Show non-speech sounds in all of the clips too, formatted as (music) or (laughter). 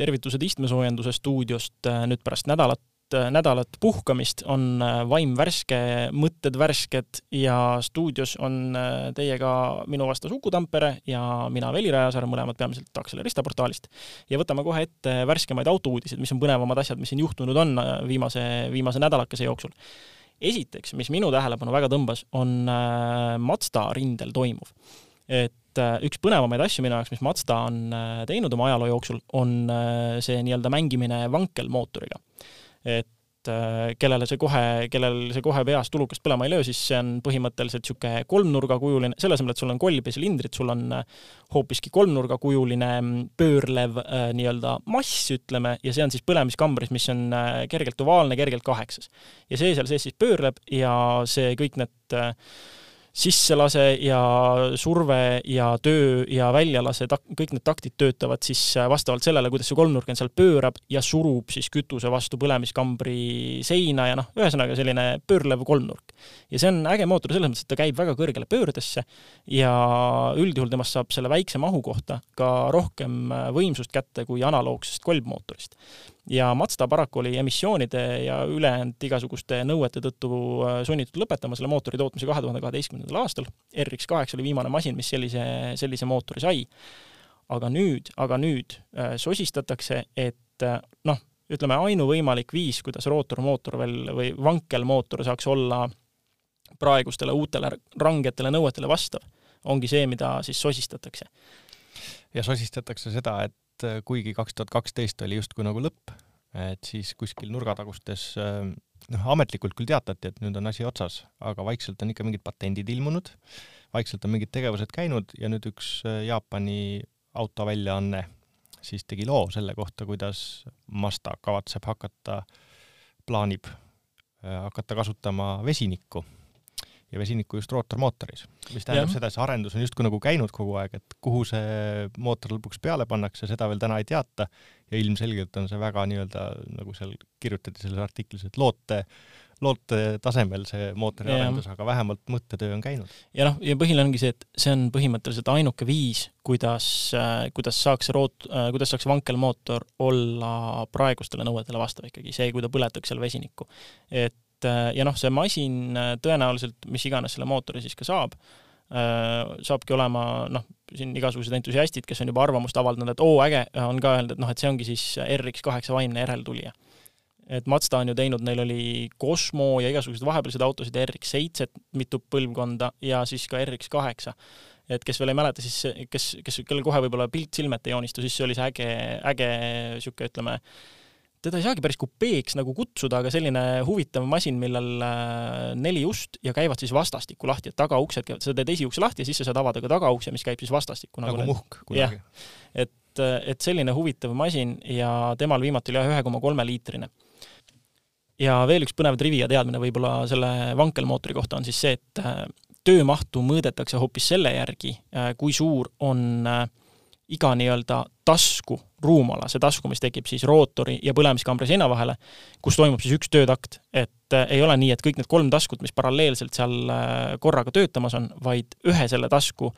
tervitused istmesoojenduse stuudiost nüüd pärast nädalat nädalat puhkamist on vaim värske, mõtted värsked ja stuudios on teiega minu vastas Uku Tampere ja mina, Veli Rajasaar, mõlemad peamiselt Akselerista portaalist. ja võtame kohe ette värskemaid autouudiseid, mis on põnevamad asjad, mis siin juhtunud on viimase, viimase nädalakese jooksul esiteks, mis minu tähelepanu väga tõmbas, on äh, Mazda rindel toimuv. et äh, üks põnevamaid asju minu jaoks, mis Mazda on äh, teinud oma ajaloo jooksul, on see nii-öelda mängimine vankelmootoriga. et et äh, kellele see kohe, kellel see kohe peas tulukast põlema ei löö, siis see on põhimõtteliselt niisugune kolmnurgakujuline, selle asemel, et sul on kolb ja silindrid, sul on äh, hoopiski kolmnurgakujuline mm, pöörlev äh, nii-öelda mass, ütleme, ja see on siis põlemiskambris, mis on äh, kergelt ovaalne, kergelt kaheksas. ja see seal sees siis pöörleb ja see kõik need äh, sisselase ja surve ja töö ja väljalase, kõik need taktid töötavad siis äh, vastavalt sellele, kuidas see kolmnurk end seal pöörab ja surub siis kütuse vastu põlemiskambri seina ja noh, ühesõnaga selline pöörlev kolmnurk. ja see on äge mootor selles mõttes, et ta käib väga kõrgele pöördesse ja üldjuhul temast saab selle väikse mahu kohta ka rohkem äh, võimsust kätte kui analoogsest kolbmootorist ja Mazda paraku oli emissioonide ja ülejäänud igasuguste nõuete tõttu äh, sunnitud lõpetama selle mootori tootmise kahe tuhande kaheteistkümnendal aastal. RX kaheksa oli viimane masin, mis sellise, sellise mootori sai. aga nüüd, aga nüüd äh, sosistatakse, et äh, noh, ütleme ainuvõimalik viis, kuidas rootormootor veel või vankelmootor saaks olla praegustele uutele rangetele nõuetele vastav, ongi see, mida siis sosistatakse. ja sosistatakse seda, et et äh, kuigi kaks tuhat kaksteist oli justkui nagu lõpp, et siis kuskil nurgatagustes äh, noh, ametlikult küll teatati, et nüüd on asi otsas, aga vaikselt on ikka mingid patendid ilmunud, vaikselt on mingid tegevused käinud ja nüüd üks äh, Jaapani autoväljaanne siis tegi loo selle kohta, kuidas Mazda kavatseb hakata, plaanib hakata kasutama vesinikku ja vesinikku just rootormootoris, mis tähendab ja. seda, et see arendus on justkui nagu käinud kogu aeg, et kuhu see mootor lõpuks peale pannakse, seda veel täna ei teata ja ilmselgelt on see väga nii-öelda nagu seal kirjutati selles artiklis, et loote loote tasemel see mootori arendus, aga vähemalt mõttetöö on käinud. ja noh, ja põhiline ongi see, et see on põhimõtteliselt ainuke viis, kuidas, kuidas saaks root-, kuidas saaks vankelmootor olla praegustele nõuetele vastav ikkagi, see, kui ta põletaks seal vesinikku. et et äh, ja noh, see masin äh, tõenäoliselt, mis iganes selle mootori siis ka saab, äh, saabki olema noh, siin igasugused entusiastid, kes on juba arvamust avaldanud, et oo, äge, on ka öelnud, et noh, et see ongi siis RX kaheksa vaimne järeltulija. et Mazda on ju teinud, neil oli Cosmo ja igasuguseid vahepealseid autosid, RX seitset mitu põlvkonda ja siis ka RX kaheksa. et kes veel ei mäleta, siis kes, kes, kellel kohe võib-olla pilt silme ette ei joonistu, siis see oli see äge, äge niisugune, ütleme, teda ei saagi päris kupeeks nagu kutsuda, aga selline huvitav masin, millel äh, neli ust ja käivad siis vastastikku lahti, et tagauksed käivad, sa teed esiukse lahti ja siis sa saad avada ka tagaukse, mis käib siis vastastikku. nagu, nagu muhk kunagi. et, et selline huvitav masin ja temal viimati oli jah, ühe koma kolme liitrine. ja veel üks põnev trivia teadmine võib-olla selle vankelmootori kohta on siis see, et äh, töömahtu mõõdetakse hoopis selle järgi, äh, kui suur on iga nii-öelda tasku ruumala, see tasku, mis tekib siis rootori ja põlemiskambri seina vahele, kus toimub siis üks töötakt, et äh, ei ole nii, et kõik need kolm taskut, mis paralleelselt seal äh, korraga töötamas on, vaid ühe selle tasku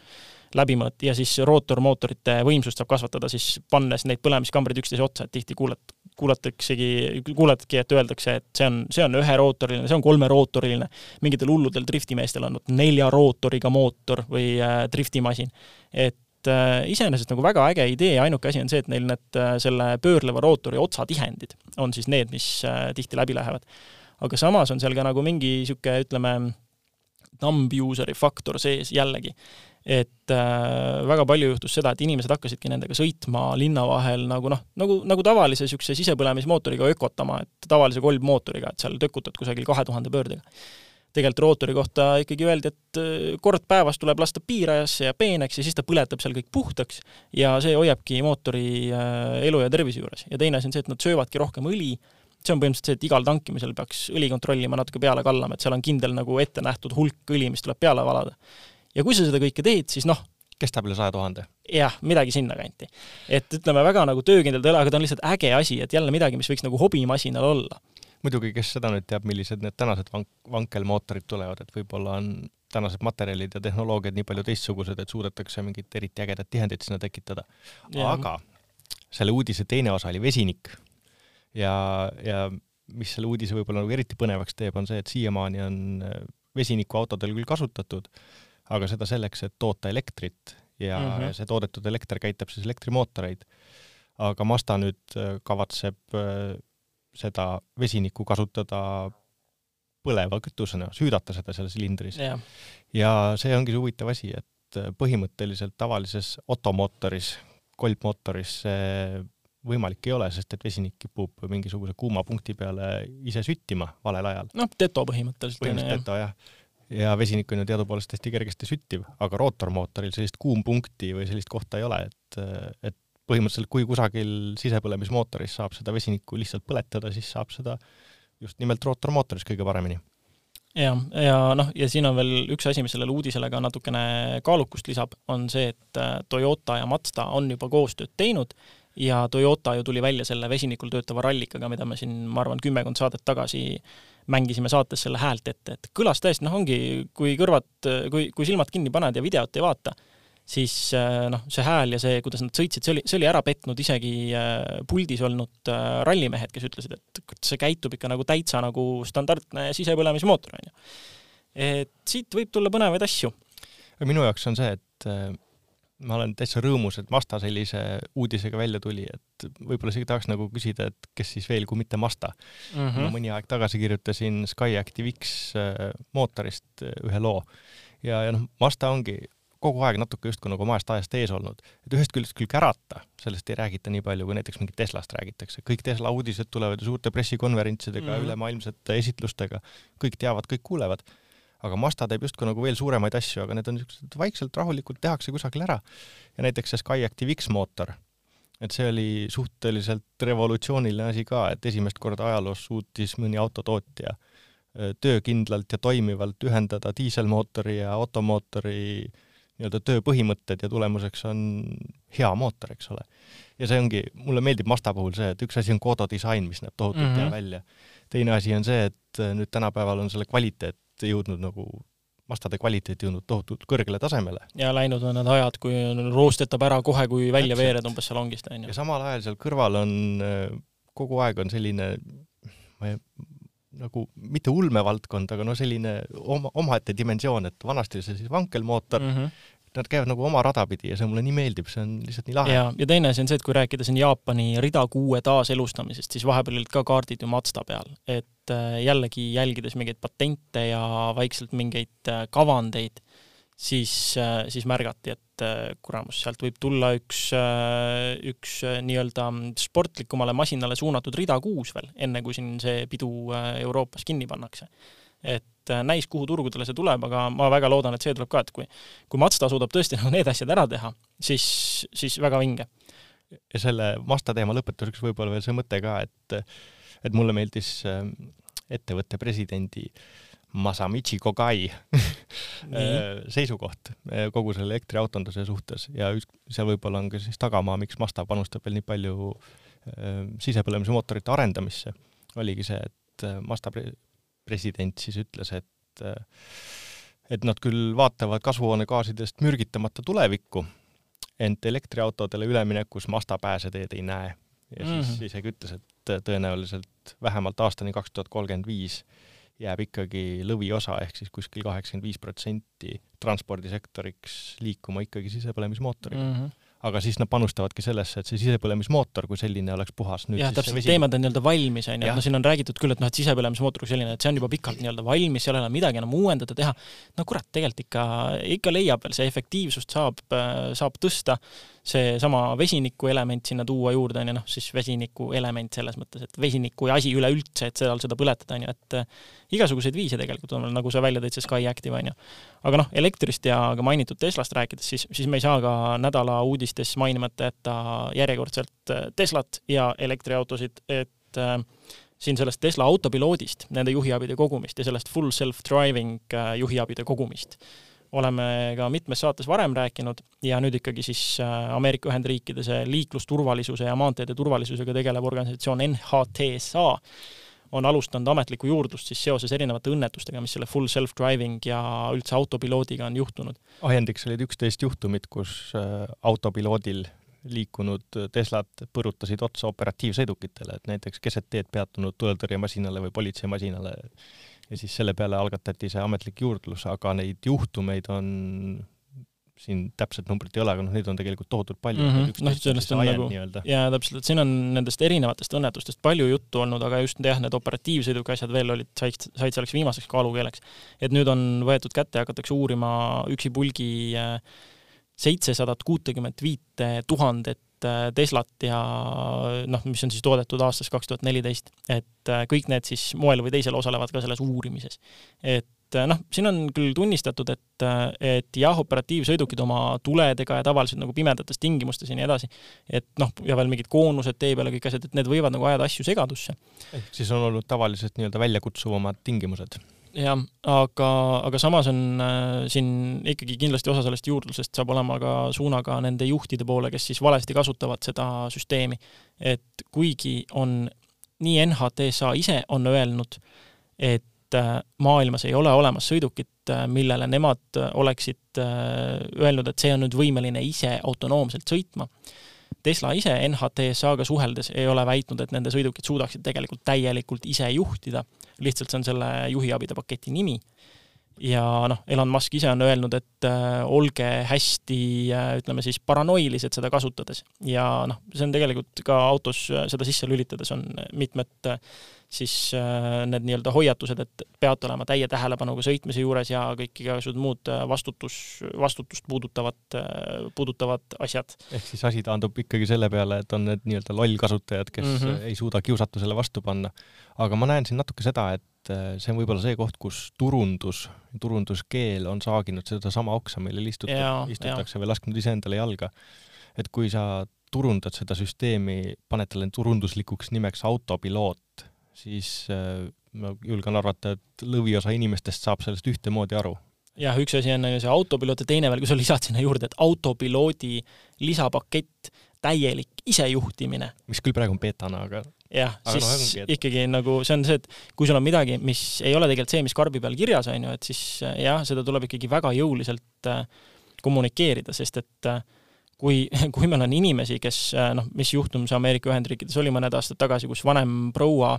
läbimõõt ja siis rootormootorite võimsust saab kasvatada siis pannes neid põlemiskambreid üksteise otsa, et tihti kuulet-, kuulataksegi, kuulatadki, et öeldakse, et see on, see on üherootoriline, see on kolmerootoriline. mingitel hulludel driftimeestel on nelja rootoriga mootor või äh, driftimasin. et et äh, iseenesest nagu väga äge idee, ainuke asi on see, et neil need äh, selle pöörleva rootori otsatihendid on siis need, mis äh, tihti läbi lähevad. aga samas on seal ka nagu mingi niisugune, ütleme, thumb user'i faktor sees jällegi. et äh, väga palju juhtus seda, et inimesed hakkasidki nendega sõitma linna vahel nagu noh, nagu, nagu tavalise niisuguse sisepõlemismootoriga ökotama, et tavalise kolbmootoriga, et seal tökutad kusagil kahe tuhande pöördega tegelikult rootori kohta ikkagi öeldi, et äh, kord päevas tuleb lasta piirajasse ja peeneks ja siis ta põletab seal kõik puhtaks ja see hoiabki mootori äh, elu ja tervise juures. ja teine asi on see, et nad söövadki rohkem õli, see on põhimõtteliselt see, et igal tankimisel peaks õli kontrollima natuke peale kallama, et seal on kindel nagu ette nähtud hulk õli, mis tuleb peale valada. ja kui sa seda kõike teed, siis noh, kestab üle saja tuhande? jah, midagi sinnakanti. et ütleme, väga nagu töökindel ta ei ole, aga ta on lihtsalt äge asi, et jälle midagi, mis võiks nagu hobimasinal olla muidugi, kes seda nüüd teab, millised need tänased vank-, vankelmootorid tulevad, et võib-olla on tänased materjalid ja tehnoloogiad nii palju teistsugused, et suudetakse mingit eriti ägedat tihendit sinna tekitada. aga selle uudise teine osa oli vesinik ja, ja mis selle uudise võib-olla nagu eriti põnevaks teeb, on see, et siiamaani on äh, vesinikuautodel küll kasutatud, aga seda selleks, et toota elektrit ja mm -hmm. see toodetud elekter käitab siis elektrimootoreid. aga Mazda nüüd äh, kavatseb äh, seda vesinikku kasutada põleva kütusena, süüdata seda seal silindris ja see ongi see huvitav asi, et põhimõtteliselt tavalises automootoris, kolbmootoris see võimalik ei ole, sest et vesinik kipub mingisuguse kuuma punkti peale ise süttima valel ajal. noh, teto põhimõtteliselt. põhimõtteliselt teto jah. ja vesinik on ju teadupoolest hästi kergesti süttiv, aga rootormootoril sellist kuumpunkti või sellist kohta ei ole, et, et põhimõtteliselt kui kusagil sisepõlemismootoris saab seda vesinikku lihtsalt põletada, siis saab seda just nimelt rootormootoris kõige paremini. Ja, ja noh, ja siin on veel üks asi, mis sellele uudisele ka natukene kaalukust lisab, on see, et Toyota ja Mazda on juba koostööd teinud ja Toyota ju tuli välja selle vesinikul töötava rallikaga, mida me siin, ma arvan, kümmekond saadet tagasi mängisime saates selle häält ette, et kõlas tõesti, noh, ongi, kui kõrvad, kui, kui silmad kinni paned ja videot ei vaata, siis noh, see hääl ja see, kuidas nad sõitsid, see oli, see oli ära petnud isegi äh, puldis olnud äh, rallimehed, kes ütlesid, et see käitub ikka nagu täitsa nagu standardne sisepõlemismootor, on ju. et siit võib tulla põnevaid asju. minu jaoks on see, et äh, ma olen täitsa rõõmus, et Mazda sellise uudisega välja tuli, et võib-olla isegi tahaks nagu küsida, et kes siis veel, kui mitte Mazda mm. -hmm. ma mõni aeg tagasi kirjutasin Skyactiv X äh, mootorist äh, ühe loo ja, ja noh, Mazda ongi kogu aeg natuke justkui nagu omast ajast ees olnud. et ühest küljest küll kärata, sellest ei räägita nii palju, kui näiteks mingit Teslast räägitakse. kõik Tesla uudised tulevad ju suurte pressikonverentsidega mm, -hmm. ülemaailmsete esitlustega, kõik teavad, kõik kuulevad aga Mazda teeb justkui nagu veel suuremaid asju, aga need on niisugused vaikselt rahulikult tehakse kusagil ära. ja näiteks see Skyactiv X mootor, et see oli suhteliselt revolutsiooniline asi ka, et esimest korda ajaloos suutis mõni autotootja äh, töökindlalt ja toimivalt ühendada diiselmootori ja automootori nii-öelda tööpõhimõtted ja tulemuseks on hea mootor, eks ole. ja see ongi, mulle meeldib Mazda puhul see, et üks asi on Kodo disain, mis näeb tohutult mm -hmm. hea välja. teine asi on see, et äh, nüüd tänapäeval on selle kvaliteet jõudnud nagu vastade kvaliteet jõudnud tohutult kõrgele tasemele. ja läinud on need ajad, kui roostetab ära kohe, kui välja Täpselt. veered umbes salongist, on ju. ja samal ajal seal kõrval on, äh, kogu aeg on selline, ma ei, nagu mitte ulmevaldkond, aga no selline oma, omaette dimensioon, et vanasti oli see siis vankelmootor. Mm, -hmm nad käivad nagu oma rada pidi ja see mulle nii meeldib, see on lihtsalt nii lahe. ja, ja teine asi on see, et kui rääkida siin Jaapani rida kuue taaselustamisest, siis vahepeal olid ka kaardid ju Mazda peal, et äh, jällegi jälgides mingeid patente ja vaikselt mingeid äh, kavandeid, siis, äh, siis märgati, et kuramus, sealt võib tulla üks, üks nii-öelda sportlikumale masinale suunatud rida kuus veel, enne kui siin see pidu Euroopas kinni pannakse et äh, näis, kuhu turgudele see tuleb, aga ma väga loodan, et see tuleb ka, et kui, kui Mazda suudab tõesti nagu need asjad ära teha, siis, siis väga vinge. ja selle Mazda teema lõpetuseks võib-olla veel see mõte ka, et, et mulle meeldis äh, ettevõtte presidendi Masamichi Kogai (laughs) äh, seisukoht kogu selle elektriautonduse suhtes ja seal võib-olla on ka siis tagamaa, miks Mazda panustab veel nii palju sisepõlemismootorite arendamisse, oligi see, et Mazda president siis ütles, et et nad küll vaatavad kasvuhoonegaasidest mürgitamata tulevikku, ent elektriautodele üleminekus Mazda pääseteed ei näe. ja siis mm -hmm. isegi ütles, et tõenäoliselt vähemalt aastani kaks tuhat kolmkümmend viis jääb ikkagi lõviosa ehk siis kuskil kaheksakümmend viis protsenti transpordisektoriks liikuma ikkagi sisepõlemismootoriga mm. -hmm aga siis nad panustavadki sellesse, et see sisepõlemismootor kui selline oleks puhas. jah, täpselt, teemad on nii-öelda valmis, on ju, et noh, siin on räägitud küll, et noh, et sisepõlemismootor kui selline, et see on juba pikalt nii-öelda valmis, seal ei ole midagi enam uuendada, teha. no kurat, tegelikult ikka, ikka leiab veel, see efektiivsust saab, saab tõsta seesama vesiniku element sinna tuua juurde, on ju, noh, siis vesiniku element selles mõttes, et vesiniku asi üleüldse, et seal seda põletada, on ju, et äh, igasuguseid viise tegelikult on, nagu sa välja tõid, see Sky Active, on ju. aga noh, elektrist ja ka mainitud Teslast rääkides, siis, siis me ei saa ka nädala uudistes mainimata jätta järjekordselt äh, Teslat ja elektriautosid, et äh, siin sellest Tesla autopiloodist, nende juhiabide kogumist ja sellest full self-driving äh, juhiabide kogumist oleme ka mitmes saates varem rääkinud ja nüüd ikkagi siis äh, Ameerika Ühendriikide see liiklusturvalisuse ja maanteede turvalisusega tegelev organisatsioon NHTSA on alustanud ametlikku juurdlust siis seoses erinevate õnnetustega, mis selle full self-driving ja üldse autopiloodiga on juhtunud. ajendiks olid üksteist juhtumit, kus äh, autopiloodil liikunud Teslad põrutasid otsa operatiivsõidukitele, et näiteks keset teed peatunud tuletõrjemasinale või politseimasinale ja siis selle peale algatati see ametlik juurdlus, aga neid juhtumeid on siin täpset numbrit ei ole, aga noh, neid on tegelikult tohutult palju mm. -hmm. noh, sellest on nagu, jaa, täpselt, et siin on nendest erinevatest õnnetustest palju juttu olnud, aga just jah, need operatiivsõiduki asjad veel olid, said, said selleks viimaseks kaalukeeleks. et nüüd on võetud kätte hakatakse uurima üksipulgi äh, seitsesadat kuutekümmet viite tuhandet Teslat ja noh, mis on siis toodetud aastast kaks tuhat neliteist, et äh, kõik need siis moel või teisel osalevad ka selles uurimises. et äh, noh, siin on küll tunnistatud, et, et jah, operatiivsõidukid oma tuledega ja tavaliselt nagu pimedates tingimustes ja nii edasi, et noh, ja veel mingid koonused tee peal ja kõik asjad, et need võivad nagu ajada asju segadusse. ehk siis on olnud tavaliselt nii-öelda väljakutsuvamad tingimused jah, aga, aga samas on äh, siin ikkagi kindlasti osa sellest juurdlusest saab olema ka suunaga nende juhtide poole, kes siis valesti kasutavad seda süsteemi. et kuigi on, nii NHTSA ise on öelnud, et äh, maailmas ei ole olemas sõidukit, äh, millele nemad oleksid äh, öelnud, et see on nüüd võimeline ise autonoomselt sõitma. Tesla ise NHTSA-ga suheldes ei ole väitnud, et nende sõidukid suudaksid tegelikult täielikult ise juhtida lihtsalt see on selle juhiabide paketi nimi. ja noh, Elon Musk ise on öelnud, et äh, olge hästi äh,, ütleme siis paranoilised seda kasutades ja noh, see on tegelikult ka autos äh, seda sisse lülitades on mitmed äh, siis äh, need nii-öelda hoiatused, et peate olema täie tähelepanuga sõitmise juures ja kõik igasugused muud äh, vastutus, vastutust puudutavad, äh, puudutavad asjad. ehk siis asi taandub ikkagi selle peale, et on need nii-öelda lollkasutajad, kes mm -hmm. ei suuda kiusatusele vastu panna. aga ma näen siin natuke seda, et see on võib-olla see koht, kus turundus, turunduskeel on saaginud sedasama oksa, millel istuta, istutakse või lasknud iseendale jalga. et kui sa turundad seda süsteemi, paned talle turunduslikuks nimeks autopiloot, siis äh, ma julgen arvata, et lõviosa inimestest saab sellest ühtemoodi aru. jah, üks asi on see autopiloot ja teine veel, kui sa lisad sinna juurde, et autopiloodi lisapakett, täielik isejuhtimine. mis küll praegu on beetana, aga jah, siis no, ongi, et... ikkagi nagu see on see, et kui sul on midagi, mis ei ole tegelikult see, mis karbi peal kirjas on ju, et siis äh, jah, seda tuleb ikkagi väga jõuliselt äh, kommunikeerida, sest et äh, kui, (laughs) kui meil on inimesi, kes noh, mis juhtum see Ameerika Ühendriikides oli mõned aastad tagasi, kus vanem proua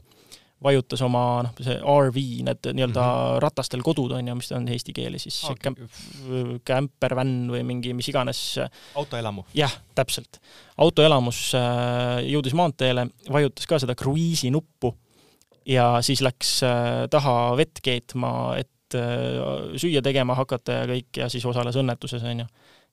vajutas oma noh, see RV, need nii-öelda mm -hmm. ratastel kodud on ju, mis ta on eesti keeli siis okay. kämp-, kämpervänn või mingi mis iganes. autoelamu. jah, täpselt. autoelamus äh, jõudis maanteele, vajutas ka seda kruiisi nuppu ja siis läks äh, taha vett keetma, et äh, süüa tegema hakata ja kõik ja siis osales õnnetuses, on ju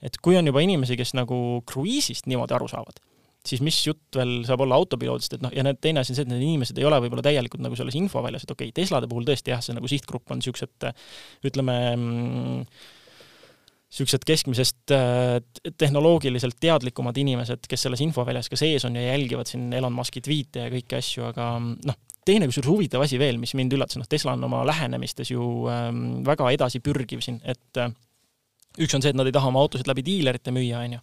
et kui on juba inimesi, kes nagu kruiisist niimoodi aru saavad, siis mis jutt veel saab olla autopiloodist, et noh, ja need teine asi on see, et need inimesed ei ole võib-olla täielikult nagu selles infoväljas, et okei okay,, Teslade puhul tõesti jah, see nagu sihtgrupp on niisugused ütleme niisugused keskmisest äh, tehnoloogiliselt teadlikumad inimesed, kes selles infoväljas ka sees on ja jälgivad siin Elon Musk'i tweet'e ja kõiki asju, aga noh, teine kusjuures huvitav asi veel, mis mind üllatas, noh, Tesla on oma lähenemistes ju ähm, väga edasipürgiv siin, et äh, üks on see, et nad ei taha oma autosid läbi diilerite müüa, on ju.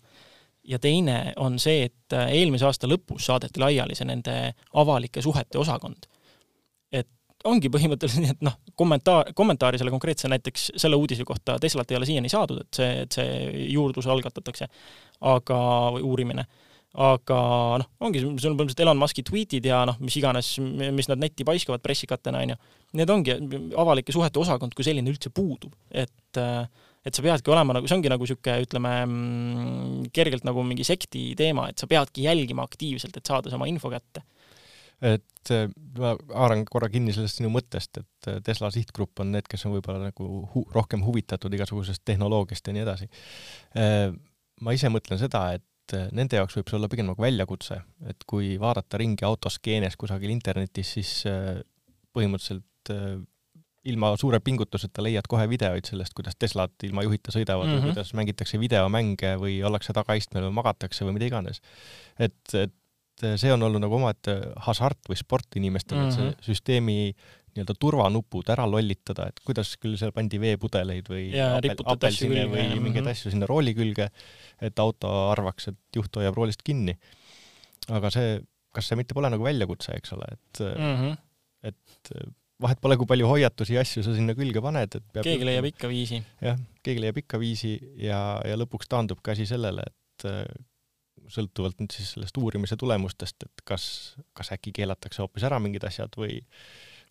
ja teine on see, et äh, eelmise aasta lõpus saadeti laiali see nende avalike suhete osakond. et ongi põhimõtteliselt nii, (laughs) et noh, kommentaar, kommentaari selle konkreetse näiteks selle uudise kohta Teslat ei ole siiani saadud, et see, et see juurdlus algatatakse, aga, või uurimine aga noh, ongi, sul on põhimõtteliselt Elon Musk'i tweetid ja noh, mis iganes, mis nad netti paiskavad pressikatena, on ju, need ongi, avalike suhete osakond kui selline üldse puudub, et äh, et sa peadki olema nagu, see ongi nagu niisugune, ütleme, mm, kergelt nagu mingi sekti teema, et sa peadki jälgima aktiivselt, et saada see oma info kätte. et äh, ma haaran korra kinni sellest sinu mõttest, et äh, Tesla sihtgrupp on need, kes on võib-olla nagu hu rohkem huvitatud igasugusest tehnoloogiast ja nii edasi. Äh, ma ise mõtlen seda, et nende jaoks võib see olla pigem nagu väljakutse, et kui vaadata ringi autoskeenes kusagil internetis, siis põhimõtteliselt ilma suure pingutuseta leiad kohe videoid sellest, kuidas Teslad ilma juhita sõidavad mm -hmm. või mhm. kuidas mängitakse videomänge või ollakse tagaistmel või magatakse või mida iganes. et, et see on olnud nagu omaette hasart või sport inimestele mm, -hmm. et see mhm. süsteemi nii-öelda turvanupud ära lollitada, et kuidas küll seal pandi veepudeleid või apel, apelsine või mingeid mm -hmm. asju sinna rooli külge, et auto arvaks, et juht hoiab roolist kinni. aga see, kas see mitte pole nagu väljakutse, eks ole, et mm, -hmm. et vahet pole, kui palju hoiatusi ja asju sa sinna külge paned, et peab keegi leiab ikka viisi. jah, keegi leiab ikka viisi ja, ja lõpuks taandubki asi sellele, et sõltuvalt nüüd siis sellest uurimise tulemustest, et kas, kas äkki keelatakse hoopis ära mingid asjad või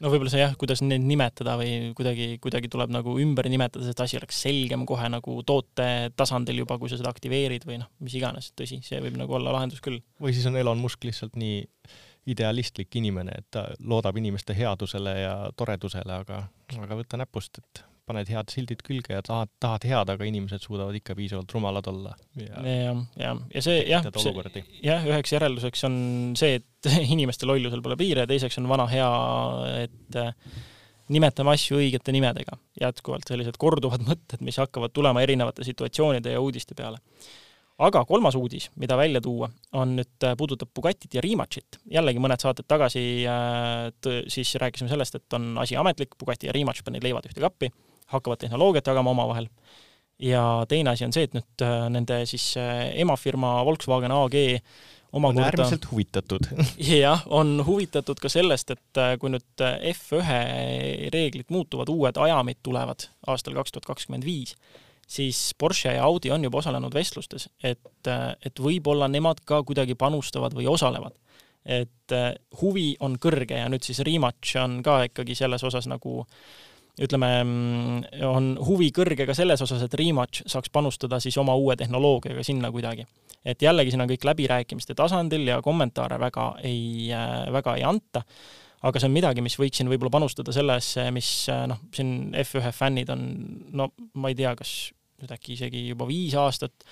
no võib-olla see jah, kuidas neid nimetada või kuidagi, kuidagi tuleb nagu ümber nimetada, et asi oleks selgem kohe nagu toote tasandil juba, kui sa seda aktiveerid või noh, mis iganes, tõsi, see võib nagu olla lahendus küll. või siis on Elon Musk lihtsalt nii idealistlik inimene, et ta loodab inimeste headusele ja toredusele, aga, aga võta näpust, et paned head sildid külge ja tahad, tahad head, aga inimesed suudavad ikka piisavalt rumalad olla. ja, ja, ja, ja see jah, jah, üheks järelduseks on see, et (laughs) inimeste lollusel pole piire ja teiseks on vana hea, et äh, nimetame asju õigete nimedega. jätkuvalt sellised korduvad (laughs) mõtted, mis hakkavad tulema erinevate situatsioonide ja uudiste peale aga kolmas uudis, mida välja tuua, on nüüd, äh, puudutab Bugattit ja Rimachi-t. jällegi mõned saated tagasi äh, siis rääkisime sellest, et on asi ametlik, Bugatti ja Rimac panid leivad ühte kappi hakkavad tehnoloogiat jagama omavahel. ja teine asi on see, et nüüd äh, nende siis emafirma Volkswagen AG omakorda on äärmiselt huvitatud (laughs) jah, on huvitatud ka sellest, et kui nüüd F1 reeglid muutuvad, uued ajamid tulevad aastal kaks tuhat kakskümmend viis, siis Porsche ja Audi on juba osalenud vestlustes, et, et võib-olla nemad ka kuidagi panustavad või osalevad. et huvi on kõrge ja nüüd siis Rimac on ka ikkagi selles osas nagu ütleme, on huvi kõrge ka selles osas, et Rematch saaks panustada siis oma uue tehnoloogiaga sinna kuidagi. et jällegi, siin on kõik läbirääkimiste tasandil ja kommentaare väga ei, väga ei anta, aga see on midagi, mis võiks siin võib-olla panustada sellesse, mis noh, siin F1 fännid on, no ma ei tea, kas nüüd äkki isegi juba viis aastat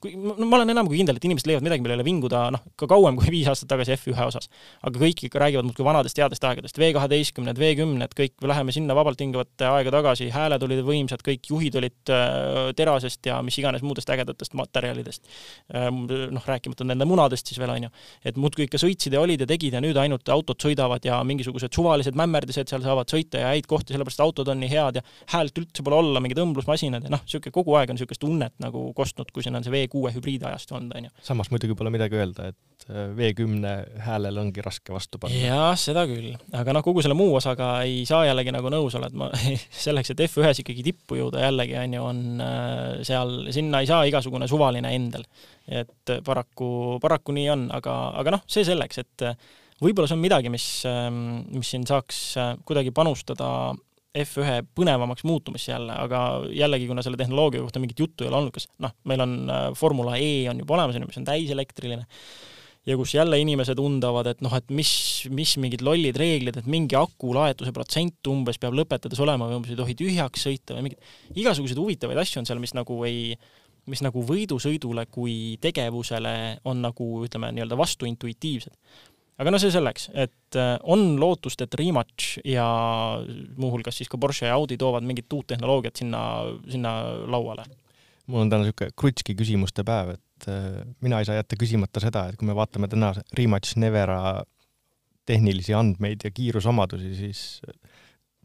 kui, no ma olen enam kui kindel, et inimesed leiavad midagi, mille üle vinguda, noh, ka kauem kui (laughs) viis aastat tagasi F1 osas. aga kõik ikka räägivad muudkui vanadest headest aegadest, V kaheteistkümned, V kümned, kõik, läheme sinna vabalt hingavate aega tagasi, hääled olid võimsad, kõik juhid olid äh, terasest ja mis iganes muudest ägedatest materjalidest ähm,. noh, rääkimata nende munadest siis veel, on ju. et muudkui ikka sõitsid ja olid ja tegid ja nüüd ainult autod sõidavad ja mingisugused suvalised mämmerdised seal saavad sõita ja häid kohti, sellepärast autod on nii head ja häält üldse pole olla, mingid õmblusmasinad ja noh, niisugune kogu aeg on niisugust tunnet nagu kostnud, kui siin on see V kuue hübriidajastu olnud, on ju. samas muidugi pole midagi öelda, et äh, V10 häälel ongi raske vastu panna. jah, seda küll, aga noh, kogu selle muu osaga ei saa jällegi nagu nõus olla, et ma (laughs) selleks, et F1-s ikkagi tippu jõuda jällegi, on ju, on äh, seal, sinna ei saa igasugune suvaline endel. et paraku, paraku nii on, aga, aga noh, see selleks, et võib-olla see on midagi, mis, ähm, mis siin saaks äh, kuidagi panustada F1 põnevamaks muutumisse jälle, aga jällegi, kuna selle tehnoloogia kohta mingit juttu ei ole olnud, kas noh, meil on äh, Formula E on juba olemas, on ju, mis on täiselektriline, ja kus jälle inimesed undavad, et noh, et mis, mis mingid lollid reeglid, et mingi aku laetuse protsent umbes peab lõpetades olema või umbes ei tohi tühjaks sõita või mingid igasuguseid huvitavaid asju on seal, mis nagu ei, mis nagu võidusõidule kui tegevusele on nagu ütleme, nii-öelda vastuintuitiivsed aga no see selleks, et äh, on lootust, et Rimac ja muuhulgas siis ka Porsche ja Audi toovad mingit uut tehnoloogiat sinna, sinna lauale. mul on täna niisugune krutski küsimuste päev, et äh, mina ei saa jätta küsimata seda, et kui me vaatame täna Rimac Nevera tehnilisi andmeid ja kiirusomadusi, siis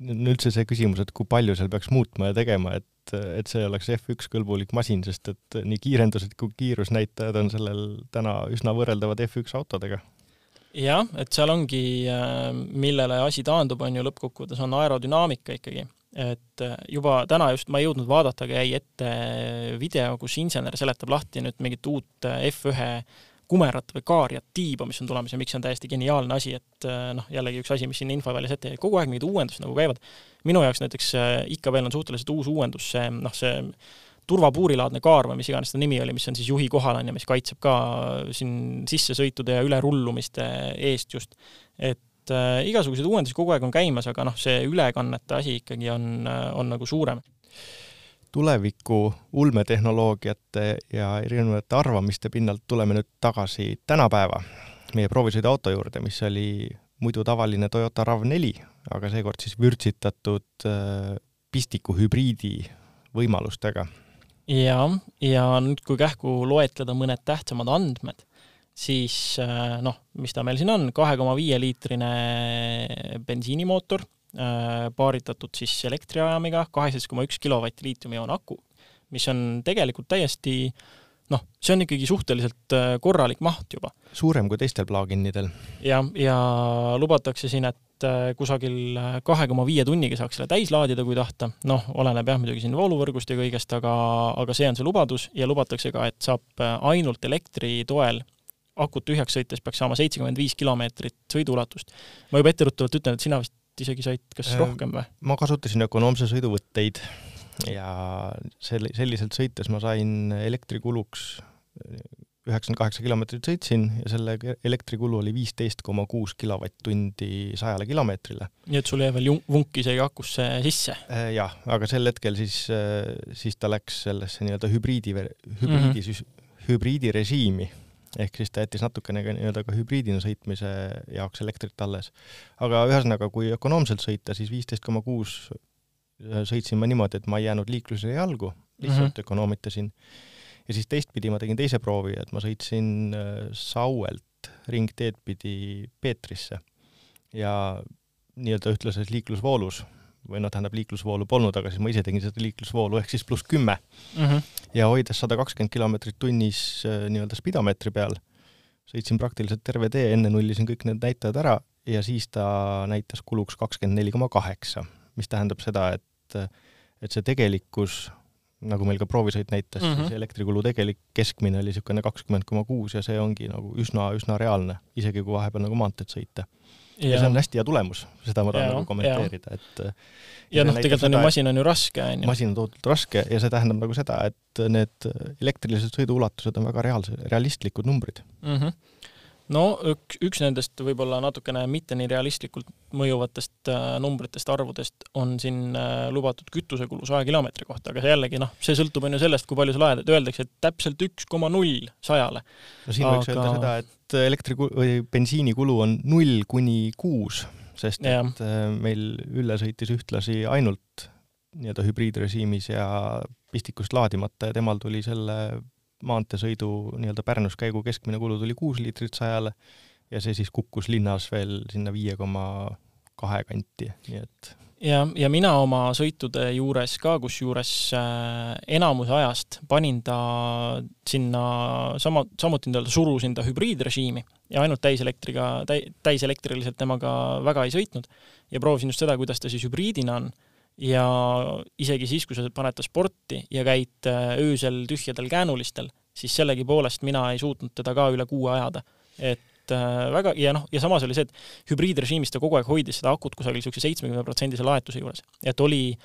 on üldse see küsimus, et kui palju seal peaks muutma ja tegema, et, et see oleks F1 kõlbulik masin, sest et nii kiirendused kui kiirusnäitajad on sellel täna üsna võrreldavad F1 autodega jah, et seal ongi, äh, millele asi taandub, on ju lõppkokkuvõttes, on aerodünaamika ikkagi. et äh, juba täna just ma ei jõudnud vaadata, aga jäi ette video, kus insener seletab lahti nüüd mingit uut äh, F1 kumerat või kaariat tiiba, mis on tulemas ja miks see on täiesti geniaalne asi, et noh, jällegi üks asi, mis siin infoväljas ette jäi, kogu aeg mingid uuendused nagu käivad. minu jaoks näiteks ikka veel on suhteliselt uus uuendus see, noh, see turvapuurilaadne kaar või mis iganes ta nimi oli, mis on siis juhi kohal on ja mis kaitseb ka siin sissesõitude ja ülerullumiste eest just. et äh, igasuguseid uuendusi kogu aeg on käimas, aga noh, see ülekannete asi ikkagi on, on nagu suurem tuleviku ulmetehnoloogiate ja erinevate arvamiste pinnalt tuleme nüüd tagasi tänapäeva meie proovisõiduauto juurde, mis oli muidu tavaline Toyota RAV4, aga seekord siis vürtsitatud äh, pistiku hübriidi võimalustega ja, ja nüüd, kui kähku loetleda mõned tähtsamad andmed, siis äh, noh, mis ta meil siin on, kahe koma viie liitrine bensiinimootor, äh, paaritatud siis elektriajamiga, kaheksateist koma üks kilovatti liitiumioon aku, mis on tegelikult täiesti noh, see on ikkagi suhteliselt äh, korralik maht juba. suurem kui teistel plug-inidel. ja, ja lubatakse siin, et et äh, kusagil kahe koma viie tunniga saaks selle täis laadida, kui tahta, noh, oleneb jah muidugi siin vooluvõrgust ja kõigest, aga, aga see on see lubadus ja lubatakse ka, et saab ainult elektri toel akut tühjaks sõites peaks saama seitsekümmend viis kilomeetrit sõiduulatust. ma juba etteruttavalt ütlen, et sina vist isegi said kas äh, rohkem või? ma kasutasin ökonoomse sõiduvõtteid ja sel-, selliselt sõites ma sain elektrikuluks üheksakümmend kaheksa kilomeetrit sõitsin ja selle elektrikulu oli viisteist koma kuus kilovatt-tundi sajale kilomeetrile. nii et sul jäi veel vunk isegi akusse sisse? Äh, jah, aga sel hetkel siis, äh, siis ta läks sellesse nii-öelda hübriidi, hübriidi mm, -hmm. hübriidirežiimi ehk siis ta jättis natukene ka nii-öelda ka hübriidina sõitmise jaoks elektrit alles. aga ühesõnaga, kui ökonoomselt sõita, siis viisteist koma kuus äh, sõitsin ma niimoodi, et ma ei jäänud liiklusele jalgu, lihtsalt mm -hmm. ökonoomitasin. Ja siis teistpidi ma tegin teise proovi, et ma sõitsin äh, Sauelt ringteed pidi Peetrisse ja nii-öelda ühtlases liiklusvoolus või noh, tähendab liiklusvoolu polnud, aga siis ma ise tegin seda liiklusvoolu ehk siis pluss kümme mm. -hmm. ja hoides sada kakskümmend kilomeetrit tunnis äh, nii-öelda spidomeetri peal, sõitsin praktiliselt terve tee, enne nullisin kõik need näitajad ära ja siis ta näitas kuluks kakskümmend neli koma kaheksa, mis tähendab seda, et et see tegelikkus, nagu meil ka proovisõit näitas mm, -hmm. siis elektrikulu tegelik keskmine oli niisugune kakskümmend koma kuus ja see ongi nagu üsna, üsna reaalne, isegi kui vahepeal nagu maanteed sõita ja, ja see on hästi hea tulemus, seda ma tahan nagu kommenteerida, et ja, ja noh, tegelikult on ju, masin on ju raske, on ju. masin on tohutult raske ja see tähendab nagu seda, et need elektrilised sõiduulatused on väga reaalsed, realistlikud numbrid mm. -hmm no üks, üks nendest võib-olla natukene mitte nii realistlikult mõjuvatest äh, numbritest, arvudest on siin äh, lubatud kütusekulu saja kilomeetri kohta, aga see jällegi noh, see sõltub on ju sellest, kui palju sa laed, et öeldakse, et täpselt üks koma null sajale. no siin aga... võiks öelda seda, et elektri- või bensiinikulu on null kuni kuus, sest ja. et äh, meil Ülle sõitis ühtlasi ainult nii-öelda hübriidrežiimis ja pistikust laadimata ja temal tuli selle maanteesõidu nii-öelda Pärnus käigu keskmine kulu tuli kuus liitrit sajale ja see siis kukkus linnas veel sinna viie koma kahe kanti, nii et ja, ja mina oma sõitude juures ka, kusjuures äh, enamuse ajast panin ta sinna sama, samuti nii-öelda surusin ta hübriidrežiimi ja ainult täiselektriga, täi-, täiselektriliselt temaga väga ei sõitnud ja proovisin just seda, kuidas ta siis hübriidina on ja isegi siis, kui sa paned ta sporti ja käid äh, öösel tühjadel käänulistel, siis sellegipoolest mina ei suutnud teda ka üle kuue ajada. et äh, väga, ja noh, ja samas oli see, et hübriidrežiimis ta kogu aeg hoidis seda akut kusagil niisuguse seitsmekümne protsendise laetuse juures, et oli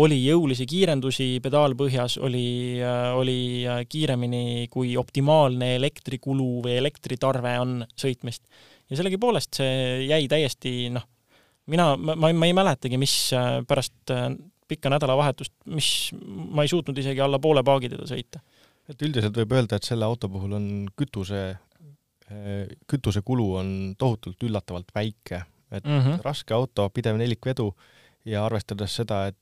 oli jõulisi kiirendusi pedaal põhjas, oli, äh, oli kiiremini, kui optimaalne elektrikulu või elektritarve on sõitmist. ja sellegipoolest see jäi täiesti noh, mina, ma, ma, ma ei mäletagi, mis äh, pärast äh, pikka nädalavahetust, mis, ma ei suutnud isegi alla poole paagi teda sõita. et üldiselt võib öelda, et selle auto puhul on kütuse, äh, kütusekulu on tohutult üllatavalt väike, et mm -hmm. raske auto, pidev nelikvedu ja arvestades seda, et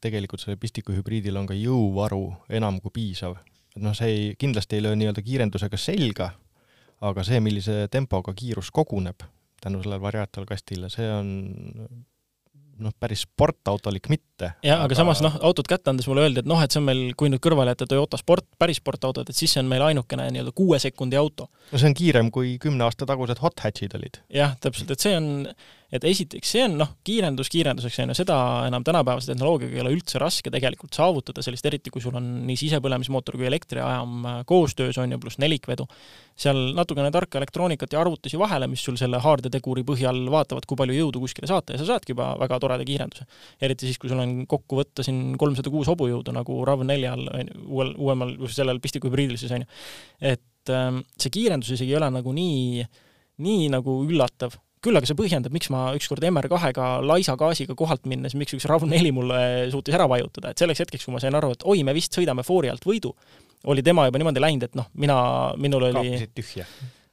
tegelikult sellel pistiku hübriidil on ka jõuvaru enam kui piisav. et noh, see ei, kindlasti ei löö nii-öelda kiirendusega selga, aga see, millise tempoga kiirus koguneb, tänu sellele variaatorkastile, see on noh, päris sportautolik mitte. jah, aga samas noh, autot kätte andes mulle öeldi, et noh, et see on meil, kui nüüd kõrvale jätta Toyota sport, päris sportautod, et siis see on meil ainukene nii-öelda kuue sekundi auto. no see on kiirem, kui kümne aasta tagused hot hatch'id olid. jah, täpselt, et see on, et esiteks see on noh, kiirendus kiirenduseks, on ju, seda enam tänapäevase tehnoloogiaga ei ole üldse raske tegelikult saavutada, sellist eriti, kui sul on nii sisepõlemismootor kui elektriajam äh, koostöös, on ju, pluss nelikvedu. seal natukene tarka elektroonikat ja arvutusi vahele, mis sul selle haardeteguri põhjal vaatavad, kui palju jõudu kuskile saata ja sa saadki juba väga toreda kiirenduse. eriti siis, kui sul on kokku võtta siin kolmsada kuus hobujõudu nagu RAV4-l, uuel, uuemal, sellel pistiku hübriidil siis, on ju. et ähm, see kiirendus isegi ei ole nagu nii, nii nagu üllatav küll aga see põhjendab, miks ma ükskord MR2-ga laisa gaasiga kohalt minnes, miks üks RAV4 mulle suutis ära vajutada, et selleks hetkeks, kui ma sain aru, et oi, me vist sõidame foori alt võidu, oli tema juba niimoodi läinud, et noh, mina, minul oli kaapisid tühja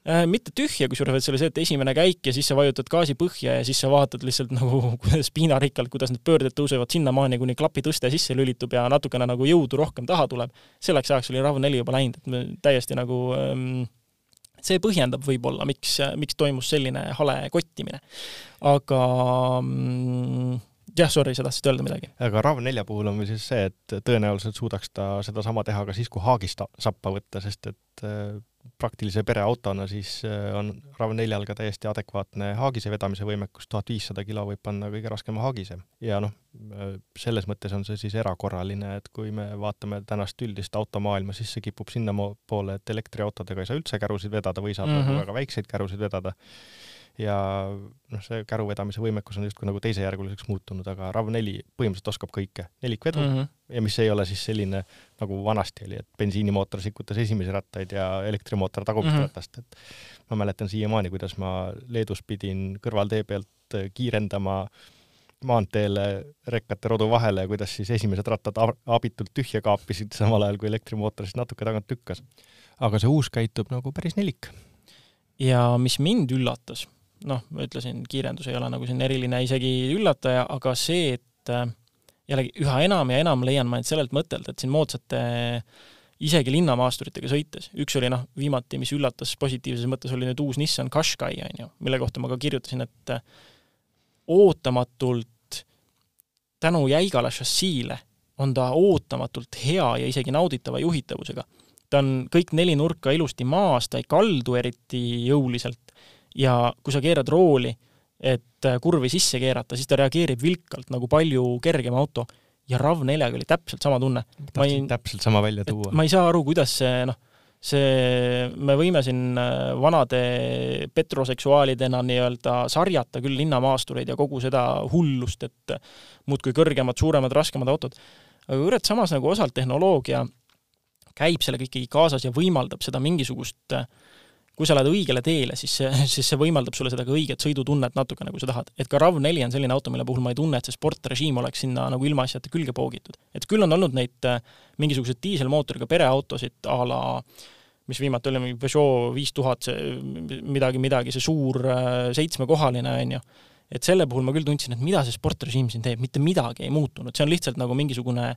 äh,? mitte tühja, kusjuures, vaid see oli see, et esimene käik ja siis sa vajutad gaasi põhja ja siis sa vaatad lihtsalt nagu (laughs) kuidas piinarikkalt, kuidas need pöörded tõusevad sinnamaani, kuni klapitõste sisse lülitub ja natukene nagu jõudu rohkem taha tuleb. selleks ajaks oli RAV4 juba läinud, et me täiesti nagu ähm, see põhjendab võib-olla, miks, miks toimus selline hale kottimine. aga mm, jah, sorry, sa tahtsid öelda midagi? aga RAV4 puhul on veel siis see, et tõenäoliselt suudaks ta sedasama teha ka siis, kui haagist sappa võtta, sest et äh, praktilise pereautona siis äh, on RAV4-l ka täiesti adekvaatne haagise vedamise võimekus, tuhat viissada kilo võib panna kõige raskema haagise. ja noh, äh, selles mõttes on see siis erakorraline, et kui me vaatame tänast üldist automaailma, siis see kipub sinnapoole, et elektriautodega ei saa üldse kärusid vedada või saab mm -hmm. väga väikseid kärusid vedada ja noh, see käru vedamise võimekus on justkui nagu teisejärguliseks muutunud, aga RAV4 põhimõtteliselt oskab kõike, nelikvedu mm -hmm. ja mis ei ole siis selline nagu vanasti oli, et bensiinimootor sikutas esimesi rattaid ja elektrimootor tagumist mm -hmm. ratast, et ma mäletan siiamaani, kuidas ma Leedus pidin kõrvaltee pealt kiirendama maanteele rekkate rodu vahele ja kuidas siis esimesed rattad abitult tühja kaapisid, samal ajal kui elektrimootor siis natuke tagant lükkas. aga see uus käitub nagu päris nelik. ja mis mind üllatas noh, ma ütlesin, kiirendus ei ole nagu siin eriline isegi üllataja, aga see, et äh, jällegi üha enam ja enam leian ma end sellelt mõttelt, et siin moodsate isegi linnamaasturitega sõites, üks oli noh, viimati, mis üllatas positiivses mõttes, oli nüüd uus Nissan Qashqai, on ju, mille kohta ma ka kirjutasin, et äh, ootamatult tänu jäigale šassiile on ta ootamatult hea ja isegi nauditava juhitavusega. ta on kõik neli nurka ilusti maas, ta ei kaldu eriti jõuliselt, ja kui sa keerad rooli, et äh, kurvi sisse keerata, siis ta reageerib vilkalt nagu palju kergem auto. ja RAV4-ga oli täpselt sama tunne. tahtsin täpselt sama välja tuua. ma ei saa aru, kuidas see noh, see, me võime siin äh, vanade petroseksuaalidena nii-öelda sarjata küll linnamaastureid ja kogu seda hullust, et muudkui kõrgemad, suuremad, raskemad autod, aga kurat, samas nagu osalt tehnoloogia käib sellega ikkagi kaasas ja võimaldab seda mingisugust äh, kui sa lähed õigele teele, siis see, (laughs) siis see võimaldab sulle seda ka õiget sõidutunnet natuke, nagu sa tahad. et ka RAV4 on selline auto, mille puhul ma ei tunne, et see sportrežiim oleks sinna nagu ilmaasjata külge poogitud. et küll on olnud neid äh, mingisuguseid diiselmootoriga pereautosid a la mis viimati oli mingi Peugeot viis tuhat, see midagi, midagi, see suur äh, seitsmekohaline, on ju, et selle puhul ma küll tundsin, et mida see sportrežiim siin teeb, mitte midagi ei muutunud, see on lihtsalt nagu mingisugune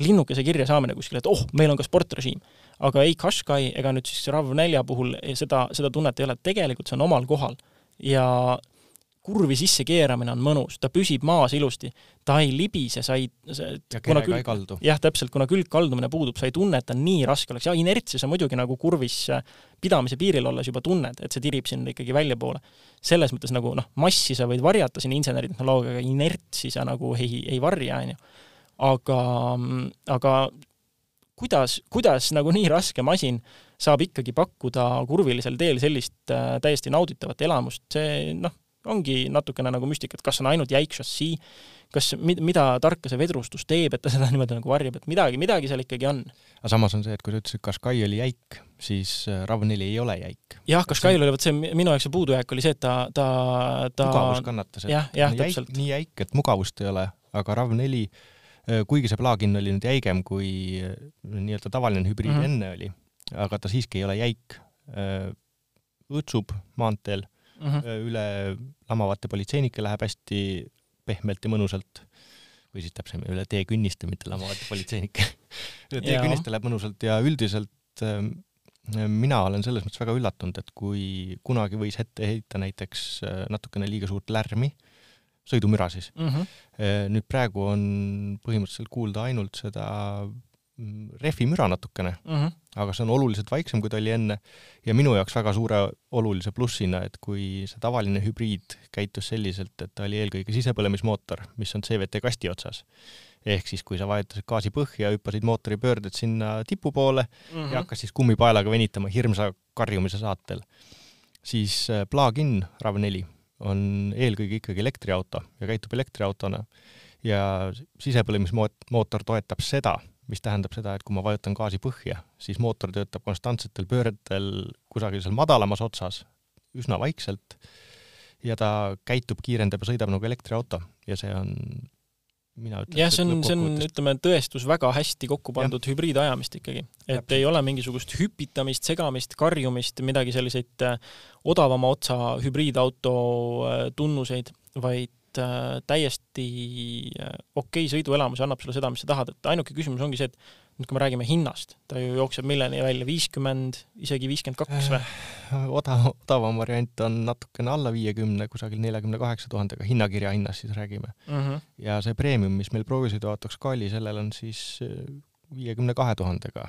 linnukese kirja saamine kuskil, et oh, meil on ka sportrežiim aga ei Qashqai ega nüüd siis RAV4 puhul seda, seda tunnet ei ole, tegelikult see on omal kohal. ja kurvi sisse keeramine on mõnus, ta püsib maas ilusti, ta ei libise, sa ei ja kerega külg, ei kaldu. jah, täpselt, kuna külgkaldumine puudub, sa ei tunne, et ta nii raske oleks, ja inertsi sa muidugi nagu kurvis pidamise piiril olles juba tunned, et see tirib sind ikkagi väljapoole. selles mõttes nagu noh, massi sa võid varjata siin inseneritehnoloogiaga, inertsi sa nagu ei, ei varja, on ju. Aga, aga kuidas, kuidas nagu nii raske masin saab ikkagi pakkuda kurvilisel teel sellist äh, täiesti nauditavat elamust, see noh, ongi natukene nagu müstika, et kas on ainult jäik šassii, kas, mida tarka see vedrustus teeb, et ta (laughs) seda niimoodi nagu varjab, et midagi, midagi seal ikkagi on. aga samas on see, et kui sa ütlesid, Qashqai oli jäik, siis äh, RAV4 ei ole jäik. jah, Qashqai'l oli vot see, minu jaoks see puudujääk oli see, et ta, ta, ta mugavus kannatas, et jah, jah, täpselt. nii jäik, et mugavust ei ole, aga RAV4 Äh, kuigi see plug-in oli nüüd jäigem kui äh, nii-öelda tavaline hübriid mm -hmm. enne oli, aga ta siiski ei ole jäik. Äh, õõtsub maanteel mm, -hmm. üle lamavate politseinike läheb hästi pehmelt ja mõnusalt või siis täpsemalt üle teekünniste, mitte lamavate politseinike (laughs) üle teekünniste läheb mõnusalt ja üldiselt mina olen selles mõttes väga üllatunud, et kui kunagi võis ette heita näiteks natukene liiga suurt lärmi mm, sõidumüra siis mm. -hmm. nüüd praegu on põhimõtteliselt kuulda ainult seda mm, rehvimüra natukene mm, -hmm. aga see on oluliselt vaiksem, kui ta oli enne ja minu jaoks väga suure olulise plussina, et kui see tavaline hübriid käitus selliselt, et ta oli eelkõige sisepõlemismootor, mis on CVT kasti otsas, ehk siis kui sa vajutasid gaasi põhja, hüppasid mootoripöörded sinna tipu poole mm -hmm. ja hakkas siis kummipaelaga venitama hirmsa karjumise saatel, siis äh, plug-in RAV4 on eelkõige ikkagi elektriauto ja käitub elektriautona. Ja sisepõlemismootor toetab seda, mis tähendab seda, et kui ma vajutan gaasi põhja, siis mootor töötab konstantsetel pööretel kusagil seal madalamas otsas, üsna vaikselt, ja ta käitub, kiirendab ja sõidab nagu elektriauto. Ja see on mina ütleks. jah, see on, see on, ütleme, tõestus väga hästi kokku pandud ja. hübriidajamist ikkagi. et Täpselt. ei ole mingisugust hüpitamist, segamist, karjumist, midagi selliseid äh, odavama otsa hübriidauto äh, tunnuseid, vaid äh, täiesti okei okay sõiduelamus ja annab sulle seda, mis sa tahad, et ainuke küsimus ongi see, et nüüd kui me räägime hinnast, ta ju jookseb milleni välja, viiskümmend, isegi viiskümmend kaks või? odav, odavam variant on natukene alla viiekümne, kusagil neljakümne kaheksa tuhandega, hinnakirja hinnast siis räägime mm. -hmm. ja see premium, mis meil proovisõiduautoks ka oli, sellel on siis viiekümne kahe tuhandega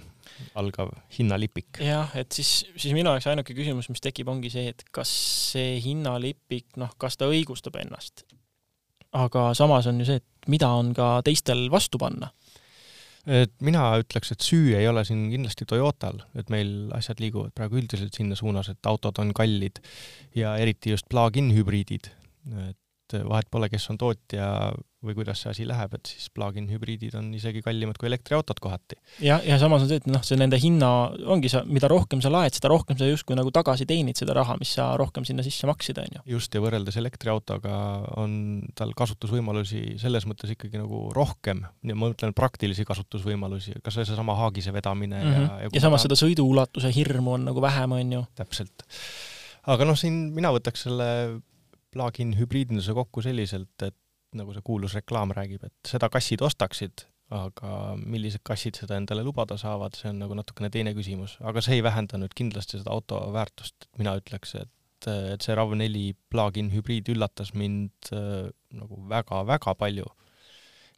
algav hinnalipik. jah, et siis, siis minu jaoks ainuke küsimus, mis tekib, ongi see, et kas see hinnalipik, noh, kas ta õigustab ennast? aga samas on ju see, et mida on ka teistel vastu panna et mina ütleks, et süü ei ole siin kindlasti Toyotal, et meil asjad liiguvad praegu üldiselt sinna suunas, et autod on kallid ja eriti just plug-in hübriidid. et et vahet pole, kes on tootja või kuidas see asi läheb, et siis plug-in hübriidid on isegi kallimad kui elektriautod kohati. ja, ja samas on see, et noh, see nende hinna ongi sa, mida rohkem sa laed, seda rohkem sa justkui nagu tagasi teenid seda raha, mis sa rohkem sinna sisse maksid, on ju. just, ja võrreldes elektriautoga on tal kasutusvõimalusi selles mõttes ikkagi nagu rohkem, ma mõtlen praktilisi kasutusvõimalusi, kas või seesama haagise vedamine mm -hmm. ja ja, ja samas seda sõiduulatuse hirmu on nagu vähem, on ju. täpselt. aga noh, siin mina võtaks selle plugin hübriidinduse kokku selliselt, et nagu see kuulus reklaam räägib, et seda kassid ostaksid, aga millised kassid seda endale lubada saavad, see on nagu natukene teine küsimus, aga see ei vähenda nüüd kindlasti seda auto väärtust, et mina ütleks, et et see RAV4 plug-in hübriid üllatas mind äh, nagu väga-väga palju.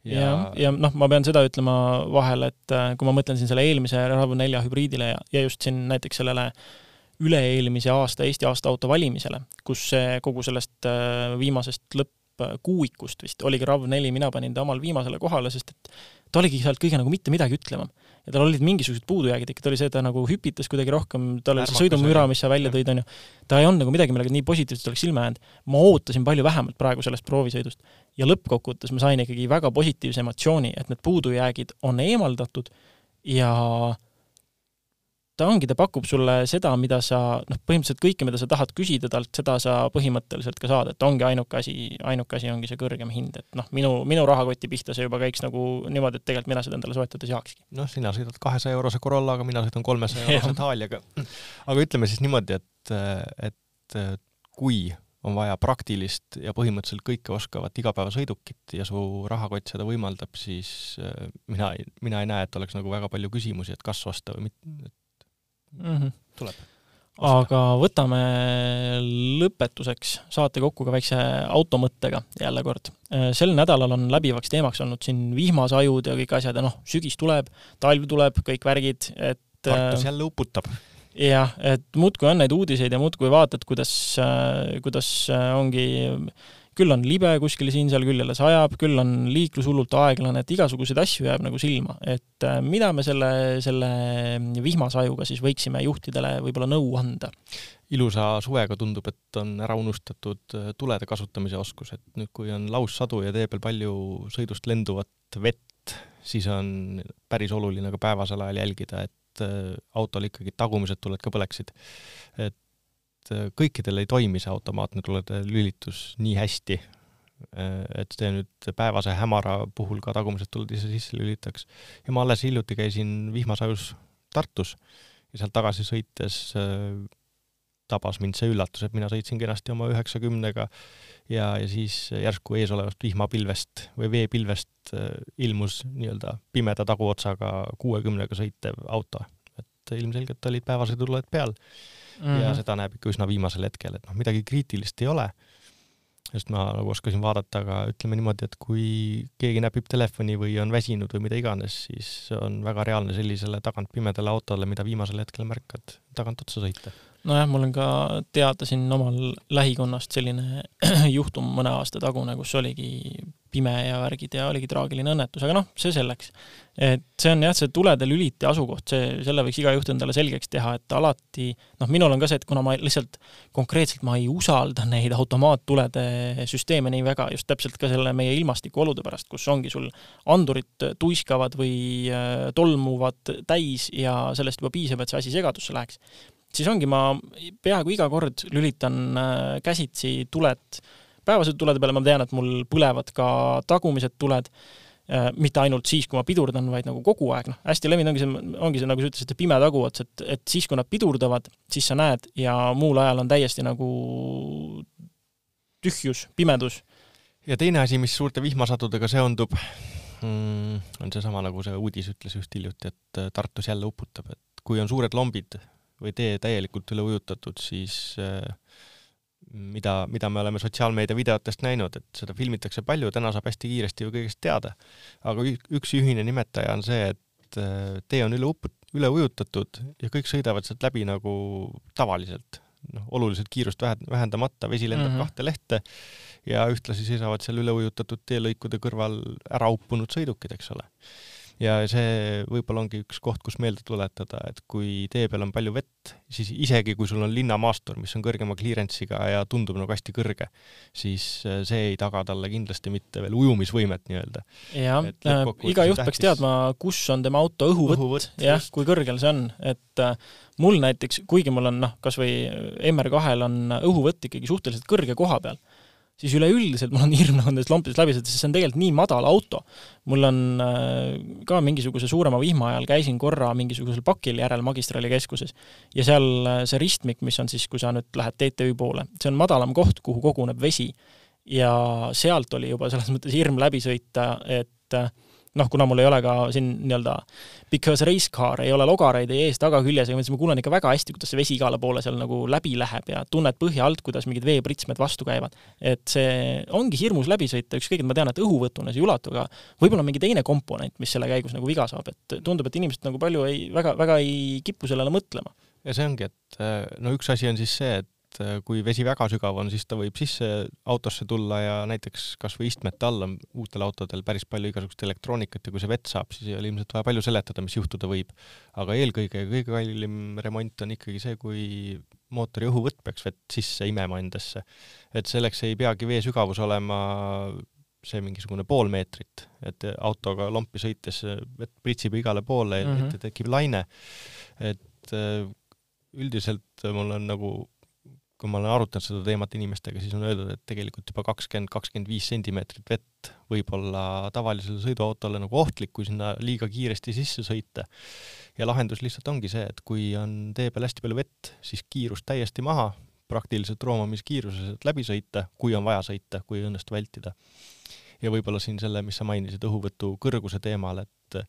ja, ja, ja noh, ma pean seda ütlema vahele, et kui ma mõtlen siin selle eelmise RAV4 hübriidile ja, ja just siin näiteks sellele üle-eelmise aasta Eesti aasta auto valimisele, kus see kogu sellest viimasest lõppkuuikust vist oligi RAV4, mina panin ta omal viimasele kohale, sest et ta oligi sealt kõige nagu mitte midagi ütlevam. ja tal olid mingisugused puudujäägid ikka, ta oli see, ta nagu hüpitas kuidagi rohkem, tal oli see sõidumüra, mis sa välja tõid, on ju. ta ei olnud nagu midagi, millega nii positiivselt oleks silma jäänud. ma ootasin palju vähemalt praegu sellest proovisõidust. ja lõppkokkuvõttes ma sain ikkagi väga positiivse emotsiooni, et need puudujäägid on eemaldatud ja ta ongi, ta pakub sulle seda, mida sa, noh, põhimõtteliselt kõike, mida sa tahad küsida talt, seda sa põhimõtteliselt ka saad, et ongi ainuke asi, ainuke asi ongi see kõrgem hind, et noh, minu, minu rahakoti pihta see juba käiks nagu niimoodi, et tegelikult mina seda endale soetada ei saakski. noh, sina sõidad kahesaja eurose Corollaga, mina sõidan kolmesaja (laughs) eurose Thaliaga. (clears throat) aga ütleme siis niimoodi, et, et kui on vaja praktilist ja põhimõtteliselt kõike oskavat igapäevasõidukit ja su rahakott seda võimaldab, siis mina, mina ei näe, et oleks nagu väga palju küsimusi, et kas osta või mitte, mm -hmm. tuleb. aga võtame lõpetuseks saate kokku ka väikse automõttega jälle kord. Äh, sel nädalal on läbivaks teemaks olnud siin vihmasajud ja kõik asjad ja noh, sügis tuleb, talv tuleb, kõik värgid, et Tartus äh, jälle uputab jah, et muudkui on neid uudiseid ja muudkui vaatad, kuidas, äh, kuidas ongi küll on libe kuskil siin-seal, küll jälle sajab, küll on liiklus hullult aeglane, et igasuguseid asju jääb nagu silma, et äh, mida me selle, selle vihmasajuga siis võiksime juhtidele võib-olla nõu anda? ilusa suvega tundub, et on ära unustatud äh, tulede kasutamise oskus, et nüüd, kui on laussadu ja tee peal palju sõidust lenduvat vett, siis on päris oluline ka päevasel ajal jälgida, et äh, autol ikkagi tagumised tuled ka põleksid. et Äh, kõikidel ei toimi see automaatne tulede lülitus nii hästi, äh, et see nüüd päevase hämara puhul ka tagumised tuled ise sisse lülitaks. ja ma alles hiljuti käisin vihmasajus Tartus ja sealt tagasi sõites äh, tabas mind see üllatus, et mina sõitsin kenasti oma üheksakümnega ja, ja siis järsku eesolevast vihmapilvest või veepilvest ilmus nii-öelda pimeda taguotsaga kuuekümnega sõitev auto. et ilmselgelt olid päevasõidutuled peal mm -hmm. ja mhm. seda näeb ikka üsna viimasel hetkel, et noh, midagi kriitilist ei ole, sest ma nagu oskasin vaadata, aga ütleme niimoodi, et kui keegi näpib telefoni või on väsinud või mida iganes, siis on väga reaalne sellisele tagant pimedale autole, mida viimasel hetkel märkad, tagant otsa sõita nojah, mul on ka teada siin omal lähikonnast selline (clears throat) juhtum mõne aasta tagune, kus oligi pime ja värgid ja oligi traagiline õnnetus, aga noh, see selleks. et see on jah, see tulede lüliti asukoht, see, selle võiks iga juht endale selgeks teha, et alati noh, minul on ka see, et kuna ma lihtsalt konkreetselt ma ei usalda neid automaattulede süsteeme nii väga, just täpselt ka selle meie ilmastikuolude pärast, kus ongi sul andurid tuiskavad või äh, tolmuvad täis ja sellest juba piisab, et see asi segadusse läheks siis ongi, ma peaaegu iga kord lülitan äh, käsitsi tuled, päevased tulede peale ma tean, et mul põlevad ka tagumised tuled, äh, mitte ainult siis, kui ma pidurdan, vaid nagu kogu aeg, noh, hästi levinud ongi see, ongi see, nagu sa ütlesid, pime taguots, et, et siis, kui nad pidurdavad, siis sa näed ja muul ajal on täiesti nagu tühjus, pimedus. Ja teine asi, mis suurte vihmasadudega seondub, mm, on seesama, nagu see uudis ütles just hiljuti, et äh, Tartus jälle uputab, et kui on suured lombid või tee täielikult üle ujutatud, siis äh, mida, mida me oleme sotsiaalmeedia videotest näinud, et seda filmitakse palju, täna saab hästi kiiresti ju kõigest teada. aga üks ühine nimetaja on see, et äh, tee on üle uput-, üle ujutatud ja kõik sõidavad sealt läbi nagu tavaliselt. noh, oluliselt kiirust vähendamata, vesi lendab mm -hmm. kahte lehte ja ühtlasi seisavad seal üle ujutatud teelõikude kõrval ära uppunud sõidukid, eks ole ja see võib-olla ongi üks koht, kus meelde tuletada, et kui tee peal on palju vett, siis isegi kui sul on linnamaastur, mis on kõrgema clearance'iga ja tundub nagu hästi kõrge, siis äh, see ei taga talle kindlasti mitte veel ujumisvõimet nii-öelda. jah, äh, iga juht peaks teadma, kus on tema auto õhuvõtt, jah, kui kõrgel see on, et äh, mul näiteks, kuigi mul on noh, kas või MR2-l on õhuvõtt ikkagi suhteliselt kõrge koha peal siis üleüldiselt mul on hirm nagu nendest lompidest läbi sõita, sest see on tegelikult nii madal auto. mul on äh, ka mingisuguse suurema vihma ajal käisin korra mingisugusel pakil järel magistraali keskuses ja seal äh, see ristmik, mis on siis, kui sa nüüd lähed TTÜ poole, see on madalam koht, kuhu koguneb vesi. ja sealt oli juba selles mõttes hirm läbi sõita, et äh, noh, kuna mul ei ole ka siin nii-öelda because race car, ei ole logareid ei ees, taga, küljes, ma mõtlesin, ma kuulen ikka väga hästi, kuidas see vesi igale poole seal nagu läbi läheb ja tunned põhja alt, kuidas mingid veepritsmed vastu käivad. et see ongi hirmus läbi sõita, ükskõik, et ma tean, et õhuvõtuna see ei ulatu, aga võib-olla mingi teine komponent, mis selle käigus nagu viga saab, et tundub, et inimesed nagu palju ei, väga, väga ei kipu sellele mõtlema. ja see ongi, et no üks asi on siis see, et et äh, kui vesi väga sügav on, siis ta võib sisse autosse tulla ja näiteks kas või istmete all on uutel autodel päris palju igasugust elektroonikat ja kui see vett saab, siis ei ole ilmselt vaja palju seletada, mis juhtuda võib. aga eelkõige kõige kallim remont on ikkagi see, kui mootori õhuvõtt peaks vett sisse imema endasse. et selleks ei peagi vee sügavus olema see mingisugune pool meetrit, et autoga lompi sõites vett pritsib igale poole mm, -hmm. et tekib laine. et äh, üldiselt mul on nagu kui ma olen arutanud seda teemat inimestega, siis on öeldud, et tegelikult juba kakskümmend, kakskümmend viis sentimeetrit vett võib olla tavalisele sõiduautole nagu ohtlik, kui sinna liiga kiiresti sisse sõita. ja lahendus lihtsalt ongi see, et kui on tee peal hästi palju vett, siis kiirus täiesti maha, praktiliselt roomamiskiiruses, et läbi sõita, kui on vaja sõita, kui ei õnnestu vältida. ja võib-olla siin selle, mis sa mainisid, õhuvõtu kõrguse teemal, et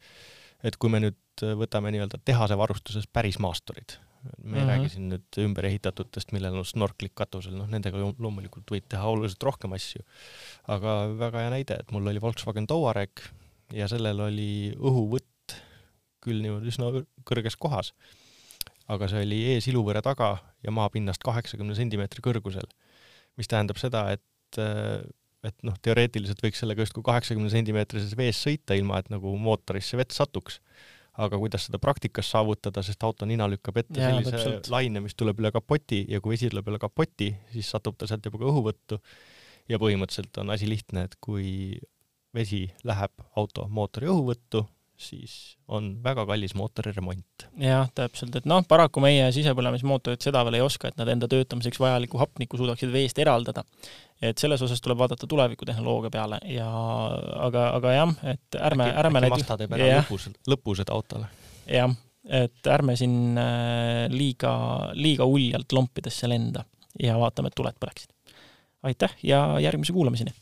et kui me nüüd võtame nii-öelda tehase varustuses päris maasturid, me mm -hmm. ei räägi siin nüüd ümberehitatutest, millel on snorklik katusel, noh nendega loomulikult võib teha oluliselt rohkem asju. aga väga hea näide, et mul oli Volkswagen Touareg ja sellel oli õhuvõtt küll niimoodi üsna kõrges kohas, aga see oli eesiluvõre taga ja maapinnast kaheksakümne sentimeetri kõrgusel. mis tähendab seda, et et noh, teoreetiliselt võiks sellega justkui kaheksakümne sentimeetrises vees sõita, ilma et nagu mootorisse vett satuks aga kuidas seda praktikas saavutada, sest auto nina lükkab ette ja, sellise täpselt. laine, mis tuleb üle kapoti ja kui vesi tuleb üle kapoti, siis satub ta sealt juba ka õhuvõttu. ja põhimõtteliselt on asi lihtne, et kui vesi läheb auto mootori õhuvõttu, siis on väga kallis mootori remont. jah, täpselt, et noh, paraku meie sisepõlemismootorid seda veel ei oska, et nad enda töötamiseks vajalikku hapnikku suudaksid veest eraldada. et selles osas tuleb vaadata tulevikutehnoloogia peale ja aga, aga jah, et ärme, ärme äkki Mazda teeb ära lõpused, lõpused autole. jah, et ärme siin äh, liiga, liiga uljalt lompidesse lenda ja vaatame, et tuled põleksid. aitäh ja järgmise kuulamiseni!